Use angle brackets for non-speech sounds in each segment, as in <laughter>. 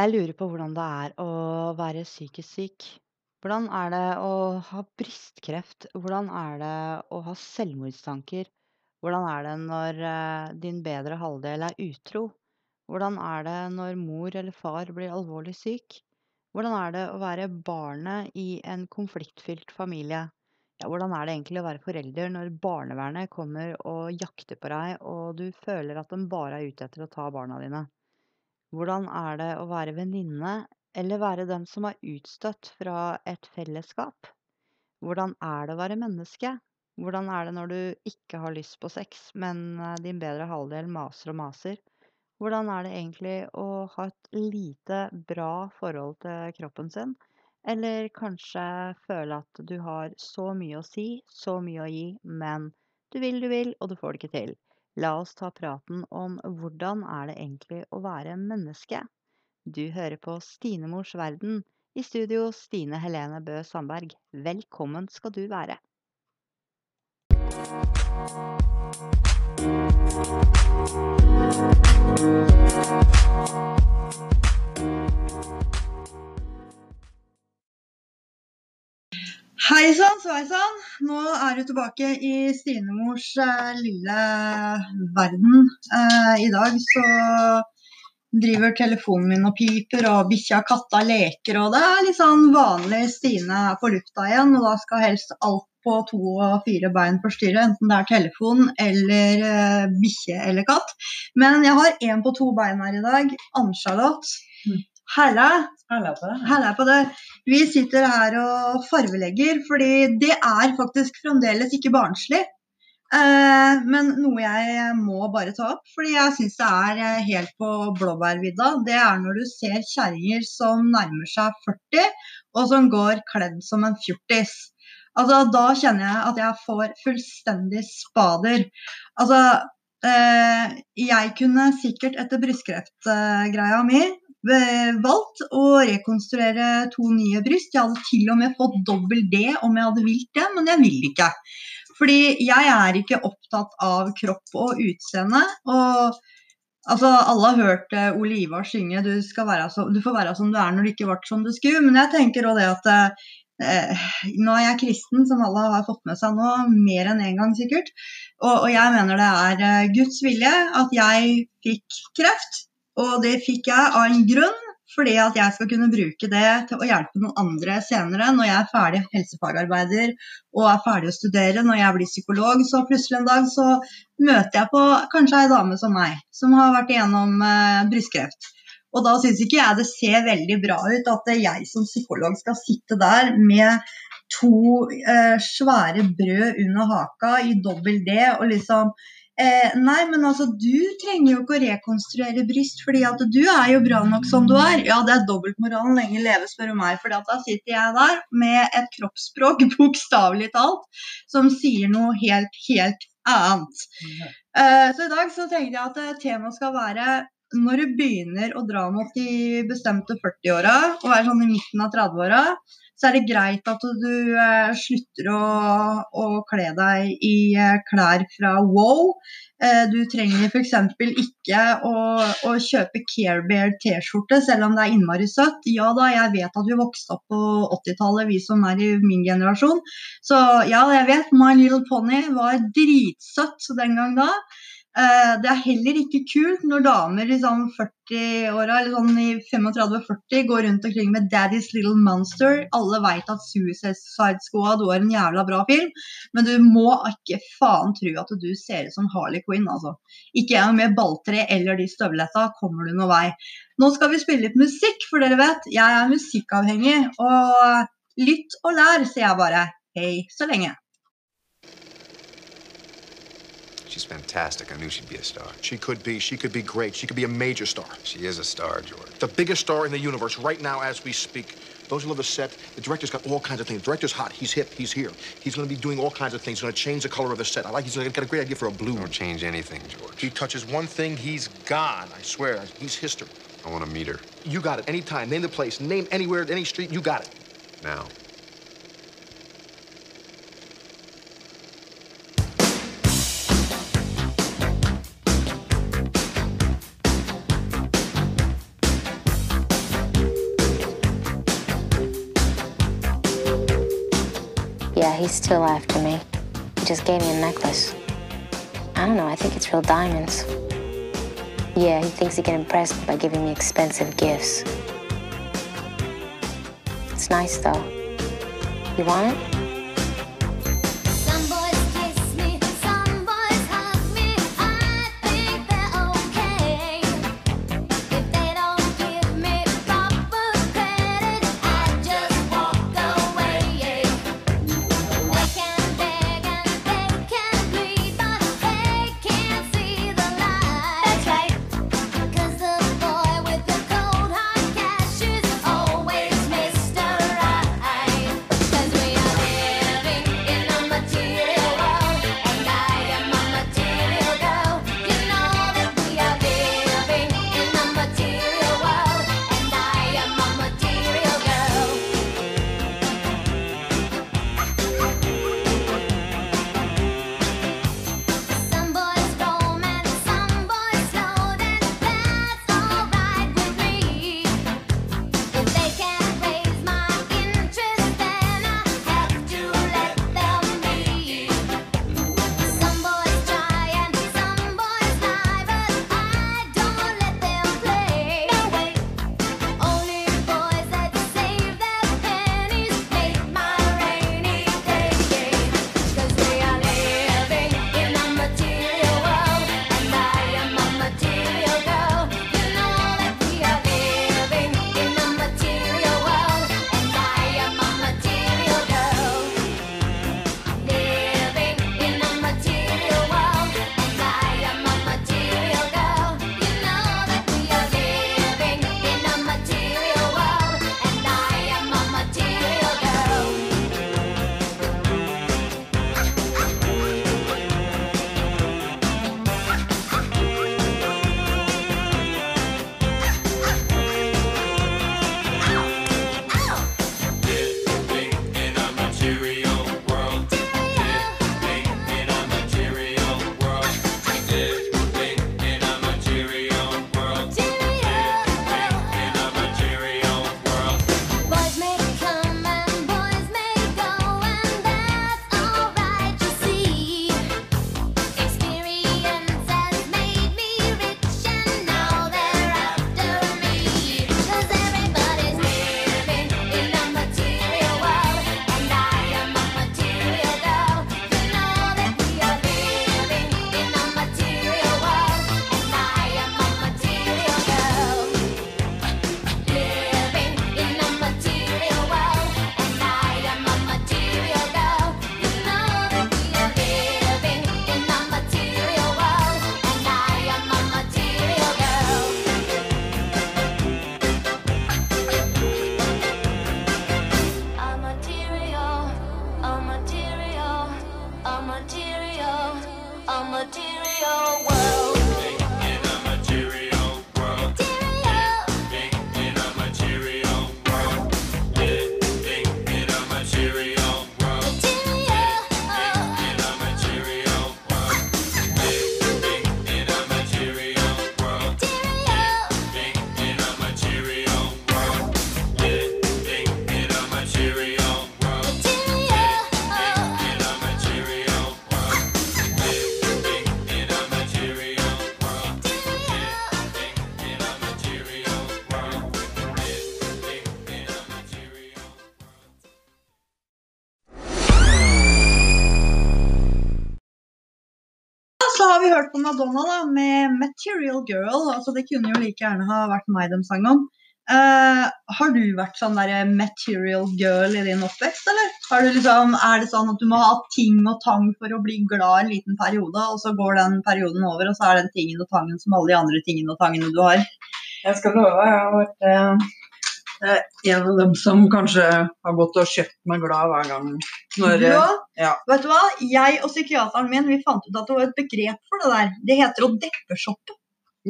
Jeg lurer på hvordan det er å være psykisk syk. Hvordan er det å ha brystkreft? Hvordan er det å ha selvmordstanker? Hvordan er det når eh, din bedre halvdel er utro? Hvordan er det når mor eller far blir alvorlig syk? Hvordan er det å være barnet i en konfliktfylt familie? Ja, hvordan er det egentlig å være forelder når barnevernet kommer og jakter på deg, og du føler at de bare er ute etter å ta barna dine? Hvordan er det å være venninne eller være den som er utstøtt fra et fellesskap? Hvordan er det å være menneske? Hvordan er det når du ikke har lyst på sex, men eh, din bedre halvdel maser og maser? Hvordan er det egentlig å ha et lite bra forhold til kroppen sin? Eller kanskje føle at du har så mye å si, så mye å gi, men du vil, du vil, og du får det ikke til. La oss ta praten om hvordan er det egentlig å være menneske. Du hører på Stinemors verden. I studio Stine Helene Bø Sandberg. Velkommen skal du være. Hei sann, sveisann! Nå er du tilbake i Stinemors eh, lille verden. Eh, I dag så driver telefonen min og piper, og bikkja og katta leker, og det er litt sånn vanlig Stine på lufta igjen, og da skal helst alt på to og fire bein forstyrre, enten det er telefon eller eh, bikkje eller katt. Men jeg har én på to bein her i dag. Ann-Charlotte. Halla! Halla på deg. Halla på det. Vi sitter her og farvelegger, fordi det er faktisk fremdeles ikke barnslig. Eh, men noe jeg må bare ta opp, fordi jeg syns det er eh, helt på blåbærvidda. Det er når du ser kjerringer som nærmer seg 40, og som går kledd som en fjortis. Altså, da kjenner jeg at jeg får fullstendig spader. Altså, eh, jeg kunne sikkert etter brystkreftgreia mi valgt å rekonstruere to nye bryst. Jeg hadde til og med fått dobbel D om jeg hadde vilt det, men jeg vil ikke. Fordi jeg er ikke opptatt av kropp og utseende. Og altså, alle har hørt eh, Ole Ivar synge du, så, 'du får være som du er når du ikke ble som du skulle'. Men jeg tenker òg det at eh, nå er jeg kristen, som alle har fått med seg nå, mer enn én en gang sikkert. Og, og jeg mener det er eh, Guds vilje at jeg fikk kreft. Og det fikk jeg av en grunn, fordi at jeg skal kunne bruke det til å hjelpe noen andre senere. Når jeg er ferdig helsefagarbeider og er ferdig å studere, når jeg blir psykolog, så plutselig en dag så møter jeg på kanskje ei dame som meg, som har vært igjennom eh, brystkreft. Og da syns ikke jeg det ser veldig bra ut at jeg som psykolog skal sitte der med to eh, svære brød under haka i dobbel D og liksom Eh, nei, men altså, du trenger jo ikke å rekonstruere bryst, fordi at du er jo bra nok som du er. Ja, det er dobbeltmoralen lenge leve, spør du meg. For da sitter jeg der med et kroppsspråk, <laughs> bokstavelig talt, som sier noe helt, helt annet. Eh, så i dag så tenkte jeg at eh, temaet skal være når du begynner å dra mot de bestemte 40-åra, og er sånn i midten av 30-åra, så er det greit at du eh, slutter å, å, kle deg i eh, klær fra Wow. Eh, du trenger f.eks. ikke å, å, kjøpe Care Bear T-skjorte, selv om det er innmari søtt. Ja da, jeg vet at vi vokste opp på 80-tallet, vi som er i min generasjon. Så ja, jeg vet My Little Pony var dritsøtt den gang da. Eh, det er heller ikke kult når damer i sånn 40-åra eller sånn i 35-40 går rundt omkring med 'Daddy's Little Monster'. Alle veit at 'Suicide Squad' var en jævla bra film, men du må ikke faen tro at du ser ut som Harley Quinn, altså. Ikke jeg med balltre eller de støvletta kommer du noen vei. Nå skal vi spille litt musikk, for dere vet, jeg er musikkavhengig. Og lytt og lær, sier jeg bare. Hei så lenge. She's fantastic. I knew she'd be a star. She could be. She could be great. She could be a major star. She is a star, George. The biggest star in the universe right now as we speak. Those who love the set, the director's got all kinds of things. The director's hot. He's hip. He's here. He's going to be doing all kinds of things. He's going to change the color of the set. I like. He's got a great idea for a blue. Don't change anything, George. He touches one thing, he's gone. I swear. He's history. I want to meet her. You got it. Anytime. Name the place. Name anywhere, any street. You got it. Now. He's still after me. He just gave me a necklace. I don't know, I think it's real diamonds. Yeah, he thinks he can impress me by giving me expensive gifts. It's nice though. You want it? På Madonna da, med 'Material Girl'. altså Det kunne jo like gjerne ha vært meg de sang om. Uh, har du vært sånn der material girl i din oppvekst, eller? Liksom, er det sånn at du må ha ting og tang for å bli glad en liten periode, og så går den perioden over, og så er den tingen og tangen som alle de andre tingene og tangene du har? Jeg skal love, jeg har vært eh, eh, en av dem som kanskje har gått og kjøpt meg glad hver gang. Når, eh, Ja, vet du hva? Jeg og psykiateren min vi fant ut at det var et begrep for det der. Det heter å deppeshoppe.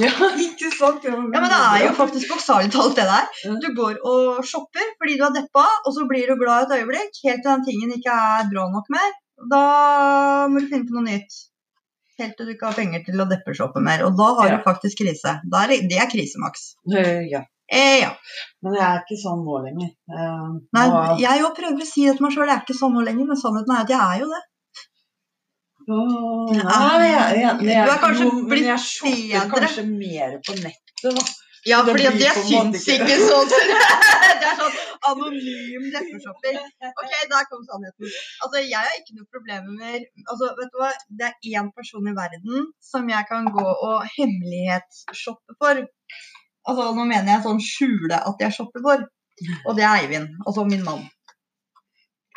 ja, <laughs> ikke sant? Ja, men Det er jo faktisk bokstavelig talt det der. Du går og shopper fordi du er deppa, og så blir du glad et øyeblikk, helt til den tingen ikke er bra nok mer. Da må du finne på noe nytt. Helt til du ikke har penger til å deppeshoppe mer. Og da har Ja. du faktisk krise. Er det er krisemaks. Eh, ja. Eh, ja. Men jeg er ikke sånn nå lenger. Eh, Nei, nå- jeg prøver å si det til meg sjøl, jeg er ikke sånn nå lenger, men sannheten er at jeg er jo det. Åh, nei, jeg, jeg, jeg, Du er kanskje jo, blitt jeg bedre. kanskje mer på nettet, da. Ja, en måte syns ikke- sånn. <laughs> Det er sånn anonym nettshopper. Ok, der kom sannheten. Altså, jeg har ikke noe problemer med Altså, vet du hva? Det er én person i verden som jeg kan gå og hemmelighetsshoppe for. Altså, nå mener jeg sånn skjule at jeg shopper for. Og det er Eivind. Altså min mann.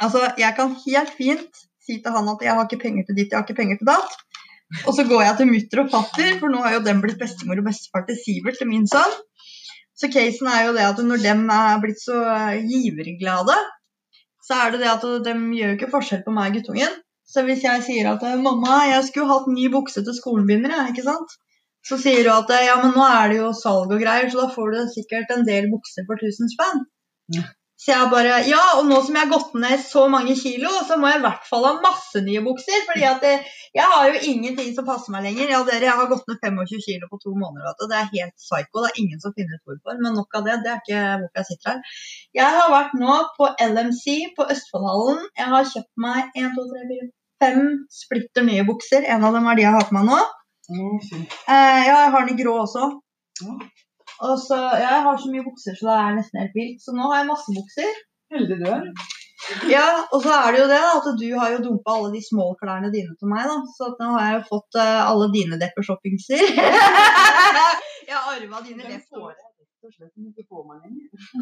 Altså, jeg kan helt fint si til han at jeg har ikke penger til ditt, jeg har ikke penger til datt. Og så går jeg til mutter og fatter, for nå har jo dem blitt bestemor og bestefar til Sivert, til min sønn. Så casen er jo det at når dem er blitt så giverglade, så er det det at de gjør jo ikke forskjell på meg og guttungen. Så hvis jeg sier at 'mamma, jeg skulle hatt ny bukse til skolen begynner', ikke sant? Så sier hun at 'ja, men nå er det jo salg og greier, så da får du sikkert en del bukser for 1000 spenn'. Ja. Så jeg bare Ja, og nå som jeg har gått ned så mange kilo, så må jeg i hvert fall ha masse nye bukser. fordi at det, jeg har jo ingenting som passer meg lenger. Ja, dere, jeg har gått ned 25 kilo på to måneder. Du. Det er helt psycho. Det er ingen som finner ut hvorfor. Men nok av det. Det er ikke hvorfor jeg sitter her. Jeg har vært nå på LMC på Østfoldhallen. Jeg har kjøpt meg 1, 2, 3, 4, 5 splitter nye bukser. En av dem er de jeg har på meg nå. Fint. Eh, ja, jeg har den i grå også. Ja. Og så, ja, Jeg har så mye bukser, så det er nesten helt vilt. Så nå har jeg masse bukser. Heldig du er. Ja, og så er det jo det da, at du har jo dumpa alle de små klærne dine til meg, da. Så at nå har jeg jo fått uh, alle dine depper-shoppingser. <laughs> jeg har arva dine depper.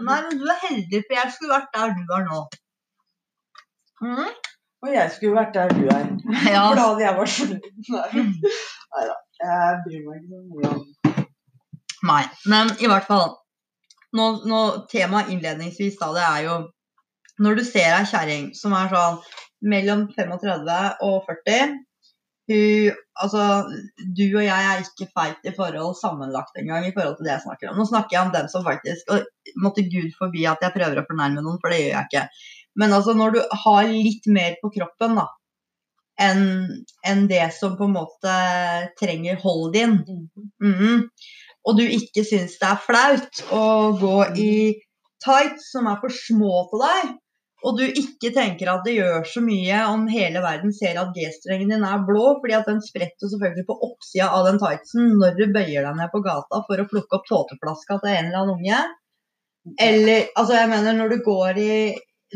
Nei, men du er heldig, for jeg skulle vært der du er nå. Mm? Og jeg skulle vært der du er. <laughs> Ja. For da hadde jeg vært fornøyd. Nei. da. Jeg bryr meg ikke noe mye om Nei, men i hvert fall nå, nå, Temaet innledningsvis da, det er jo Når du ser ei kjerring som er sånn mellom 35 og 40 hun, altså, Du og jeg er ikke feit i forhold sammenlagt engang i forhold til det jeg snakker om. Nå snakker jeg om dem som faktisk og Måtte Gud forby at jeg prøver å fornærme noen, for det gjør jeg ikke. Men altså, når du har litt mer på kroppen da, enn en det som på en måte trenger hold din, Mhm. og du ikke syns det er flaut å gå i tights som er for små til deg, og du ikke tenker at det gjør så mye om hele verden ser at G-strengen din er blå, fordi at den spretter selvfølgelig på oppsida av den tightsen når du bøyer deg ned på gata for å plukke opp tåteflaska til en eller annen unge. Eller, altså jeg mener, når du går i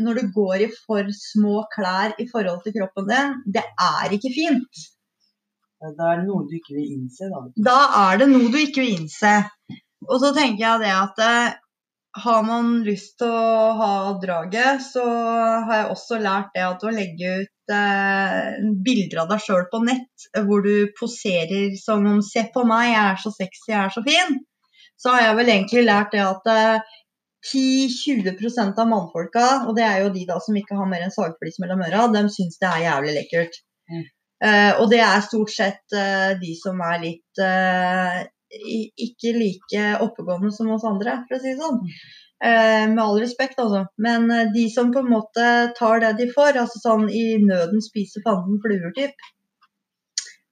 når du går i for små klær i forhold til kroppen din, det er ikke fint. Da er det noe du ikke vil innse, da. da er det noe du ikke vil innse. Og så tenker jeg det at eh, har man lyst til å ha draget, så har jeg også lært det at å legge ut eh, bilder av deg sjøl på nett hvor du poserer som om 'se på meg, jeg er så sexy, jeg er så fin', så har jeg vel egentlig lært det at eh, 10-20% av mannfolka, og det er jo de da som ikke har mer enn sagflis mellom øra, de syns det er jævlig lekkert. Mm. Uh, og det er stort sett uh, de som er litt uh, ikke like oppegående som oss andre, for å si det sånn. Eh, med all respekt, altså. Men de som på en måte tar det de får, altså sånn i nøden spiser fanden fluer-typ.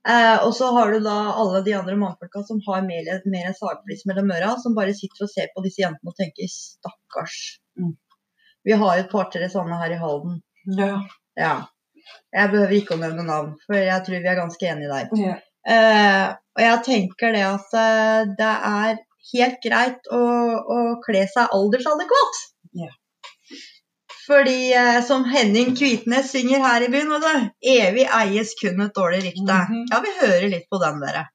Eh, og så har du da alle de andre mannfolka som har mer, mer sagflis mellom øra, som bare sitter og ser på disse jentene og tenker 'stakkars'. Mm. Vi har jo et par-tre sånne her i Halden. Ja. Ja. Jeg behøver ikke å nevne navn, for jeg tror vi er ganske enige der. ja. Eh, og jeg tenker det at eh, det er helt greit å, å kle seg aldersadekvat. Ja. Fordi eh, som Henning Kvitnes synger her i byen, vet du, evig eies kun et dårlig rykte. Mhm. Ja, vi hører litt på den, dere.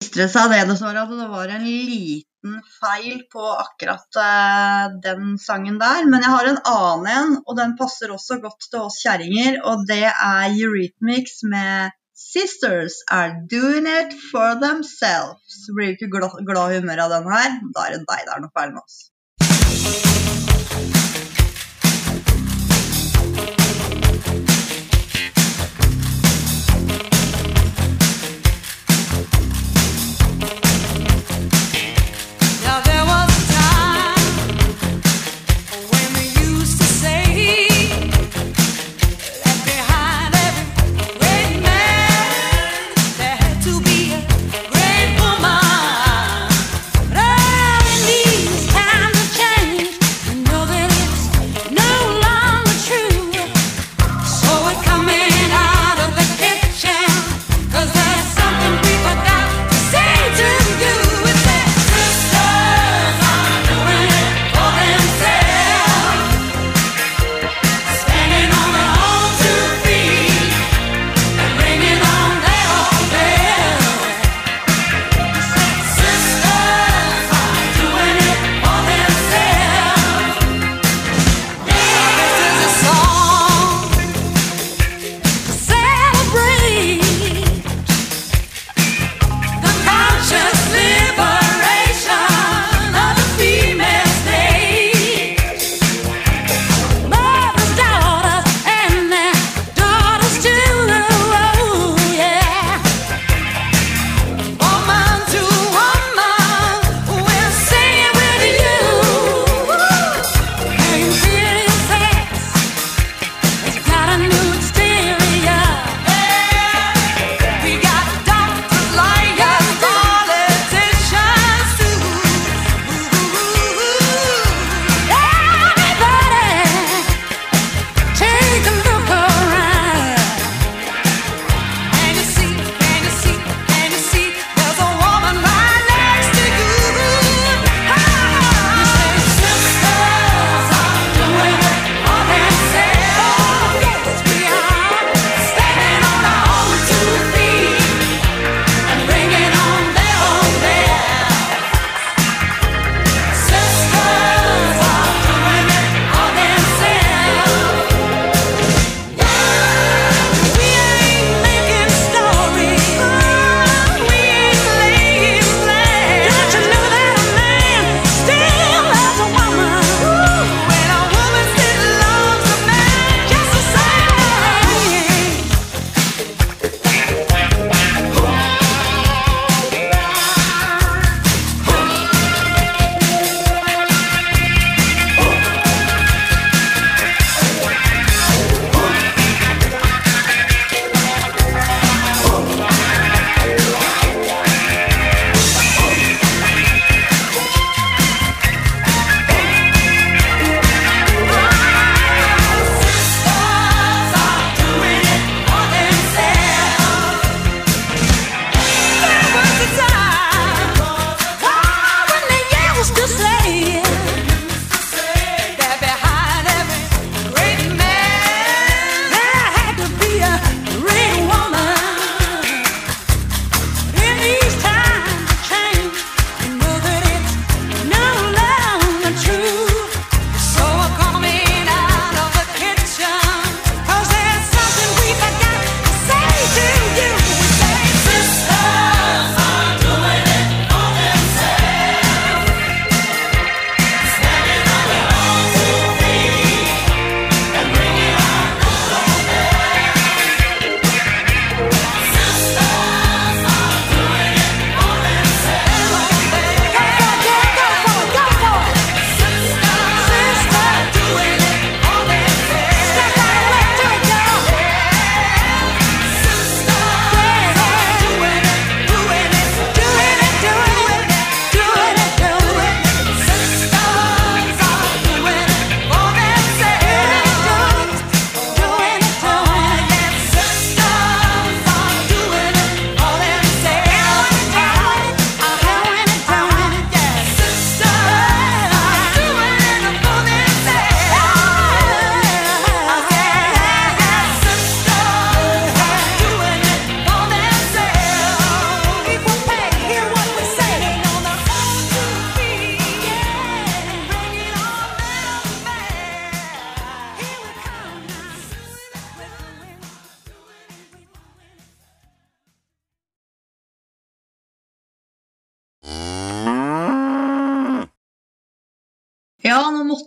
Viste det seg det dessverre at det var en liten feil på akkurat eh, den sangen der. Men jeg har en annen en, og den passer også godt til oss kjerringer. Og det er Eurythmics med Sisters are doing it for themselves. Blir du ikke glad, glad humør av den her? Da er det deg det er noe feil med oss.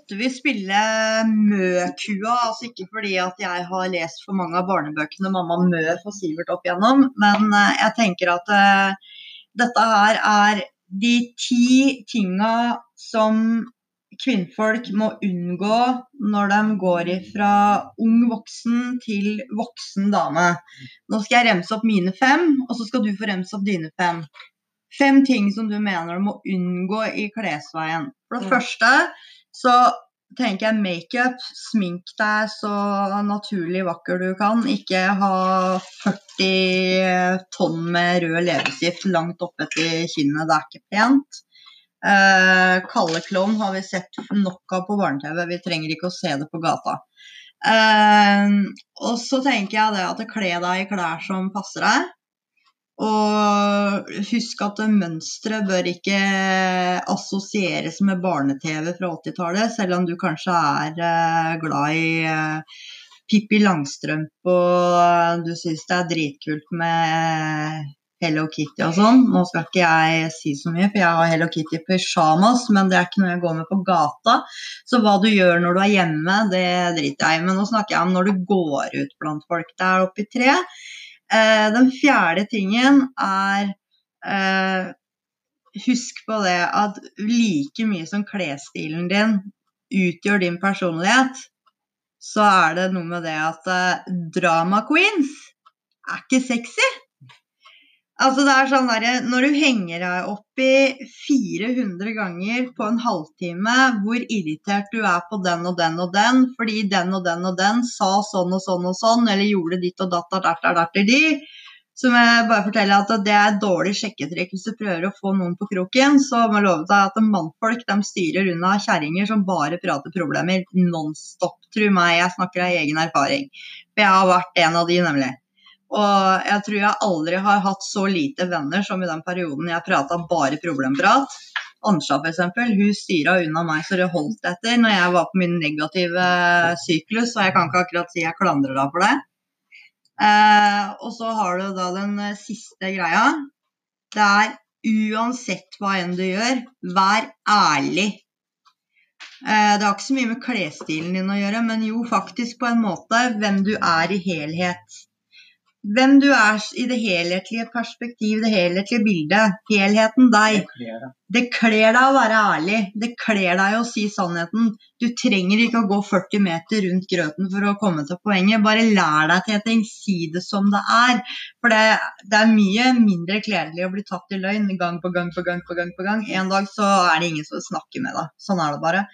Måtte vi spille Mø-kua. Altså ikke fordi at jeg har lest for mange av barnebøkene Mamma Mø for Sivert opp igjennom, men eh, jeg tenker at uh, dette her er de ti tinga som kvinnfolk må unngå når de går fra ung voksen til voksen dame. Nå skal jeg remse opp mine fem, og så skal du få remse opp dine fem. Fem ting som du mener du må unngå i klesveien. For det Mm. første så tenker jeg makeup. Smink deg så naturlig vakker du kan. Ikke ha 40 tonn med rød leppestift langt oppetter kinnet. Det er ikke pent. Uh, Kalle klovn har vi sett nok av på barne-TV. Vi trenger ikke å se det på gata. Uh, og så tenker jeg det at kle deg i klær som passer deg. Og husk at mønsteret bør ikke assosieres med barne-TV fra 80-tallet, selv om du kanskje er eh, glad i eh, Pippi Langstrømpe og du syns det er dritkult med Hello Kitty og sånn. Nå skal ikke jeg si så mye, for jeg har Hello Kitty pysjamas, men det er ikke noe jeg går med på gata. Så hva du gjør når du er hjemme, det driter jeg i. Men nå snakker jeg om når du går ut blant folk. der oppe i tre. Eh, den fjerde tingen er eh, Husk på det at like mye som klesstilen din utgjør din personlighet, så er det noe med det at eh, drama queens er ikke sexy. Altså det er sånn der, Når du henger deg opp i 400 ganger på en halvtime hvor irritert du er på den og den og den fordi den og den og den sa sånn og sånn og sånn, eller gjorde ditt og datt og datt og datt og de, så må jeg bare fortelle at det er dårlig sjekketrekk hvis du prøver å få noen på kroken. Så må jeg love deg at mannfolk de styrer unna kjerringer som bare prater problemer nonstop. Tro meg, jeg snakker av egen erfaring. For jeg har vært en av de, nemlig. Og jeg tror jeg aldri har hatt så lite venner som i den perioden jeg prata bare problemprat. Ansja f.eks. Hun styra unna meg så det holdt etter når jeg var på min negative syklus, og jeg kan ikke akkurat si jeg klandrer deg for det. Eh, og så har du da den siste greia. Det er uansett hva enn du gjør, vær ærlig. Eh, det har ikke så mye med klesstilen din å gjøre, men jo faktisk på en måte hvem du er i helhet. Hvem du er i det helhetlige perspektiv, det helhetlige bildet. Helheten deg. Det kler deg å være ærlig. Det kler deg å si sannheten. Du trenger ikke å gå 40 meter rundt grøten for å komme til poenget. Bare lær deg til ting. Si det som det er. For det, det er mye mindre kledelig å bli tatt i løgn gang på gang på gang på gang. på gang. En dag så er det ingen som snakker med deg. Sånn er det bare.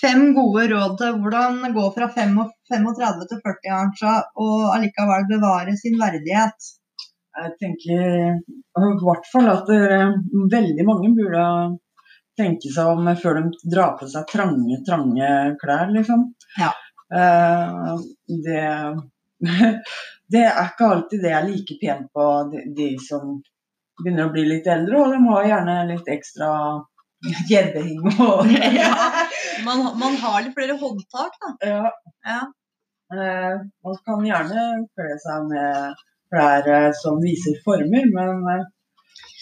Fem gode råd til hvordan gå fra 35 til 40 Arnsa, og allikevel bevare sin verdighet. Jeg tenker i hvert fall at eh, veldig mange burde tenke seg om før de drar på seg trange, trange klær, liksom. Ja. Eh, det, <laughs> det er ikke alltid det er like pent på de, de som begynner å bli litt eldre, og de har gjerne litt ekstra gjeddehing og <laughs> Ja, <laughs> man, man har litt flere håndtak, da. Ja. Ja. Eh, man kan gjerne kle seg med klær eh, som viser former, men eh,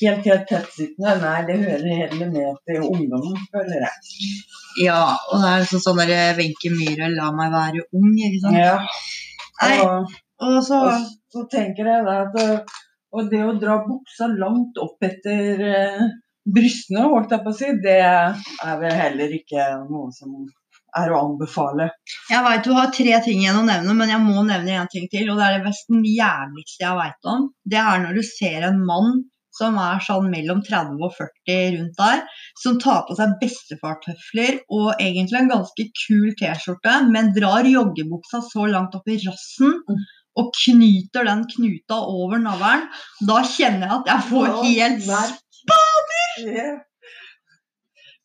helt, helt tettsittende, nei, det hører heller med til ungdommen, føler jeg. Ja, og det er liksom sånn derre Wenche Myhre, la meg være ung, ikke sant. Ja. Nei, Og, og så og så tenker jeg da at eh, og det å dra buksa langt opp etter eh, brystene, holdt jeg på å si, det er vel heller ikke noe som er å anbefale. Jeg vet du har tre ting igjen å nevne, men jeg må nevne en ting til. Og det er det nesten jævligste jeg vet om. Det er når du ser en mann som er sånn mellom 30 og 40 rundt der, som tar på seg bestefartøfler og egentlig en ganske kul T-skjorte, men drar joggebuksa så langt opp i rassen og knyter den knuta over navlen. Da kjenner jeg at jeg får helt spader!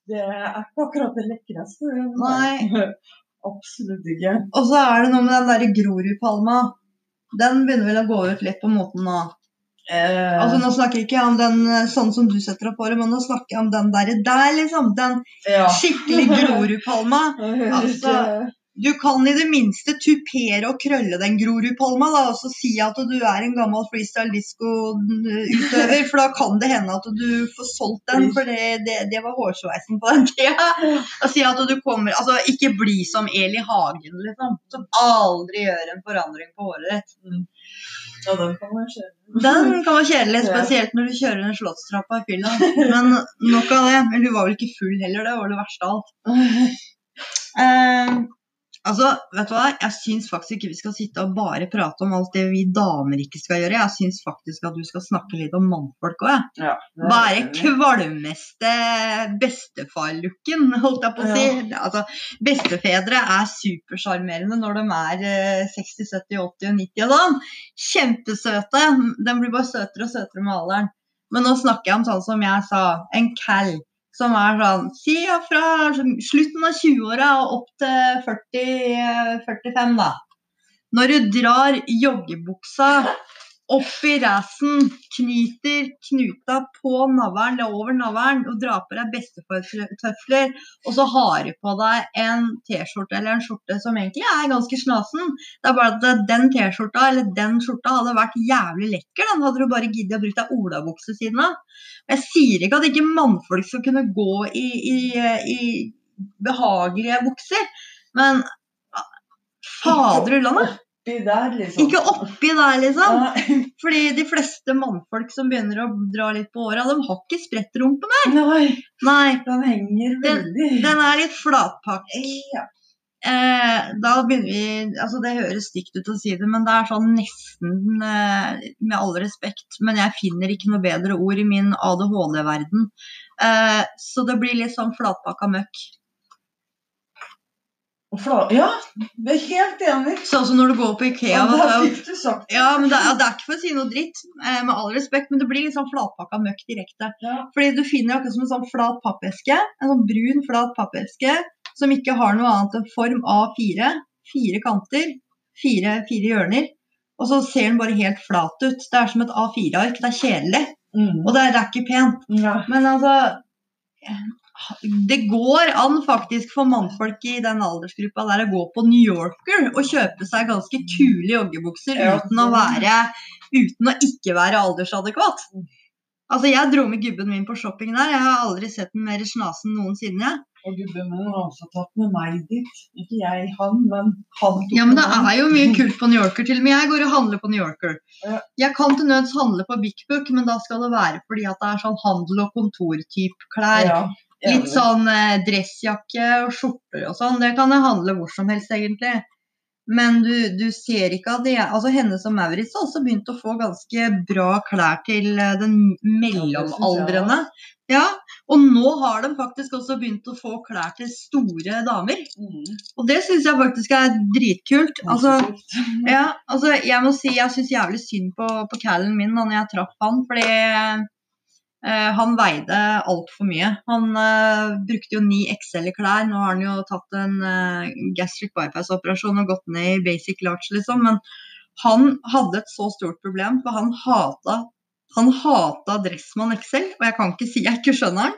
Det er ikke akkurat det lekreste. Nei. <laughs> Absolutt ikke. Og så er det noe med den derre Grorudpalma. Den begynner vel å gå ut litt på moten nå. Eh, Altså Nå snakker ikke om den eh, sånn som du setter opp håret, men nå snakker jeg om den derre der, liksom. Den ja. skikkelig <laughs> Grorudpalma. Altså, du kan i det minste tupere og krølle den Grorudpalma, da, og så si at du er en gammel freestyle disco-utøver, for da kan det hende at du får solgt den, for det, det, det var hårsveisen på den tida. Og si at du kommer Altså, ikke bli som Eli Hagen, liksom, som aldri gjør en forandring på håret ditt. Ja, den kan være kjedelig. Den kan være kjedelig, spesielt når du kjører den slottstrappa i fylla. Men nok av det. Men hun var vel ikke full heller, det var det verste av alt. <laughs> Eh, altså, vet du hva? Jeg syns faktisk ikke vi skal sitte og bare prate om alt det vi damer ikke skal gjøre. Jeg syns faktisk at du skal snakke litt om mannfolk òg. Ja, i. kvalmeste bestefar-looken, holdt jeg på å si? Altså, bestefedre er supersjarmerende når de er eh, 60, 70, 80 og 90 og sånn. Kjempesøte. De blir bare søtere og søtere med alderen. Men nå snakker jeg om sånn som jeg sa, en cal. Som er sånn si fra slutten av 20-åra og opp til 40, eh, 45, da. Når du drar joggebuksa opp i rassen, knyter knuta på navlen, over navlen, og drar på deg bestefartøfler, og så har du på deg en T-skjorte eller en skjorte som egentlig er ganske snasen. Det er bare at den T-skjorta eller den skjorta hadde vært jævlig lekker. Den hadde du bare giddet å bruke deg olabukse siden av. Jeg sier ikke at ikke mannfolk skal kunne gå i, i, i behagelige bukser, men fader ullandet. Oppi der, liksom. Ikke oppi der, liksom. Ja. <laughs> Fordi de fleste mannfolk som begynner å dra litt på åra, de har ikke sprettrumpe mer. Nei, Nei, den henger veldig. den er litt flatpakk. Ja. Eh, da begynner vi Altså, det høres stygt ut å si det, men det er sånn nesten eh, Med all respekt, men jeg finner ikke noe bedre ord i min ADHD-verden. Eh, så det blir litt sånn flatpakka møkk. Fla- Ja, vi er helt enig. Sånn som når du går på Ikea. Ja, da fikk du sagt Ja, men det det er ikke for å si noe dritt, eh, med all respekt, men det blir litt sånn flatpakka møkk direkte. Ja. Fordi du finner akkurat som en sånn flat pappeske, en sånn brun flat pappeske, som ikke har noe annet enn form A4, fire kanter, fire, fire hjørner, og så ser den bare helt flat ut. Det er som et A4-ark, det er kjedelig, Mm. og det er, det er ikke pent. Ja. Men altså Det går an faktisk for mannfolk i den aldersgruppa der å gå på New Yorker og kjøpe seg ganske kule joggebukser uten å være Uten å ikke være aldersadekvat. Altså, jeg dro med gubben min på shopping der. Jeg har aldri sett den mer snasen noensinne. Og gubben min har også tatt med meg dit. Ikke jeg, han, men han Ja, men det er jo mye kult på New Yorker. Til og med jeg går og handler på New Yorker. Jeg kan til nøds handle på Big Book, men da skal det være fordi at det er sånn handel- og kontortype klær. Ja, Litt sånn eh, dressjakke og skjorter og sånn. Det kan jeg handle hvor som helst, egentlig. Men du, du ser ikke at det Altså Hennes og Maurits har også begynt å få ganske bra klær til eh, den mellomaldrende. Ja, og nå har de faktisk også begynt å få klær til store damer. Mm. Og det syns jeg faktisk er dritkult. Altså, ja, altså jeg må si jeg syns jævlig synd på, på callen min da når jeg traff han, fordi han veide altfor mye. Han eh, brukte jo ni XL i klær. Nå har han jo tatt en eh, gastric bypass-operasjon og gått ned i basic large, liksom. Men han hadde et så stort problem, for han hata han hata Dressmann XL, og jeg kan ikke si jeg ikke skjønner han.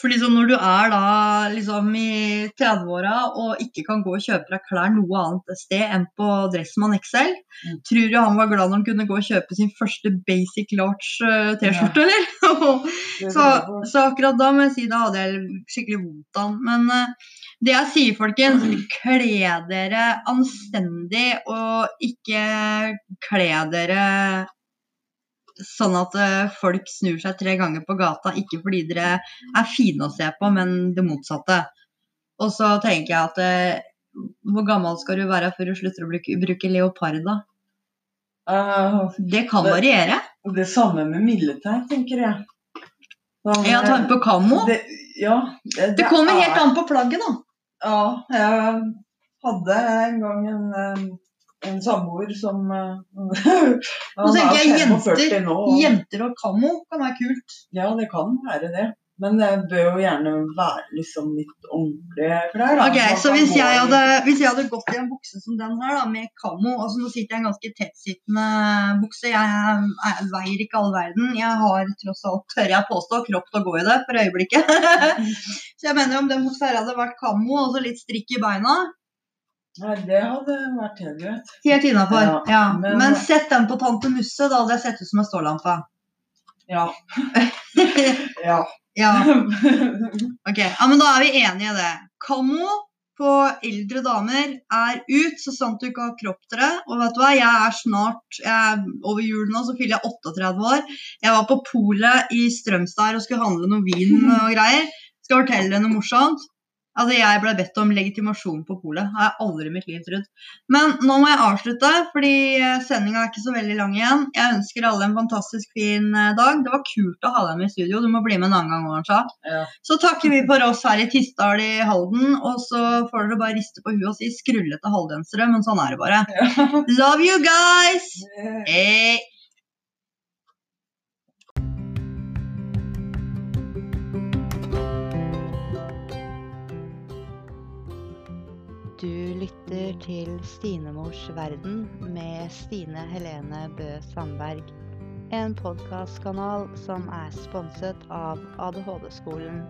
For liksom når du er da liksom i 30-åra og ikke kan gå og kjøpe deg klær noe annet sted enn på Dressmann XL, Mm. tror du han var glad når han kunne gå og kjøpe sin første basic large eh, T-skjorte, eller? <laughs> Så, så akkurat da må jeg si da hadde jeg skikkelig vondt av han. Men eh, det jeg sier, folkens, <clears throat> kle dere anstendig og ikke kle dere sånn at eh, folk snur seg tre ganger på gata, ikke fordi dere er fine å se på, men det motsatte. Og så tenker jeg at eh, hvor gammel skal du være før du slutter å bruke, bruke leopard, da? Eh, Det kan Det- variere. det samme med militær, tenker jeg. Sånn, Jeg tar på kammo. det, ja, det, Det kommer helt an på plagget, da. Ja, jeg hadde en gang en, eh, en samboer som eh, <laughs> Nå tenker jeg er 45 jenter, jenter og kammo kan være kult. Ja, det kan være det. Men det bør jo gjerne være liksom litt ordentlige klær. da. Ok, Så hvis jeg, hadde, hvis jeg hadde gått i en bukse som den her, da, med kammo altså Nå sitter jeg i en ganske tettsittende bukse. Jeg, jeg veier ikke all verden. Jeg har tross alt, tør jeg påstå, kropp til å gå i det for øyeblikket. <laughs> så jeg mener om den dessverre hadde vært kammo og så litt strikk i beina, Nei, det hadde vært helt greit. helt innafor. Ja, Ja, men- men, sett den på Tante Musse, da hadde jeg sett ut som en stålampe. Ja. <laughs> ja. Ja, <laughs> ok. Ja, men da er vi enige i det. Kammo på eldre damer er ut, så sant du ikke har kropp til det. Og vet du hva, jeg er snart jeg er Over jul nå så fyller jeg 38 år. Jeg var på polet i Strømstad og skulle handle noe vin og greier. Skal fortelle deg noe morsomt. Altså, Jeg ble bedt om legitimasjon på polet. Har jeg aldri i mitt liv trodd. Men nå må jeg avslutte, fordi sendinga er ikke så veldig lang igjen. Jeg ønsker alle en fantastisk fin eh, dag. Det var kult å ha deg med i studio. Du må bli med en annen gang. Arnsa. Ja. Så takker vi for oss her i Tistdal i Halden, og så får dere bare riste på huet og si skrullete halldensere, men sånn er det bare. Love you guys! Hey. Du lytter til Stinemors verden med Stine Helene Bø Sandberg. En podkastkanal som er sponset av ADHD-skolen.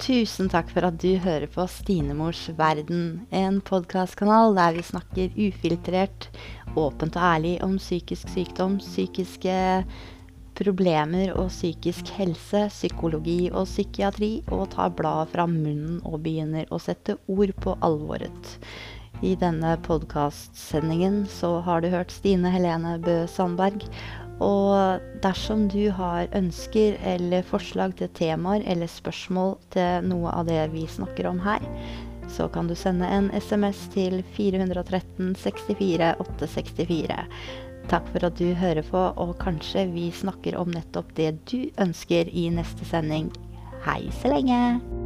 Tusen takk for at du hører på Stinemors verden, en podkastkanal der vi snakker ufiltrert, åpent og ærlig om psykisk sykdom, psykiske problemer og psykisk helse, psykologi og psykiatri, og tar bladet fra munnen og begynner å sette ord på alvoret. I denne podkastsendingen så har du hørt Stine Helene Bø Sandberg. Og dersom du har ønsker eller forslag til temaer eller spørsmål til noe av det vi snakker om her, så kan du sende en SMS til 413 64 864. Takk for at du hører på, og kanskje vi snakker om nettopp det du ønsker i neste sending. Hei så lenge!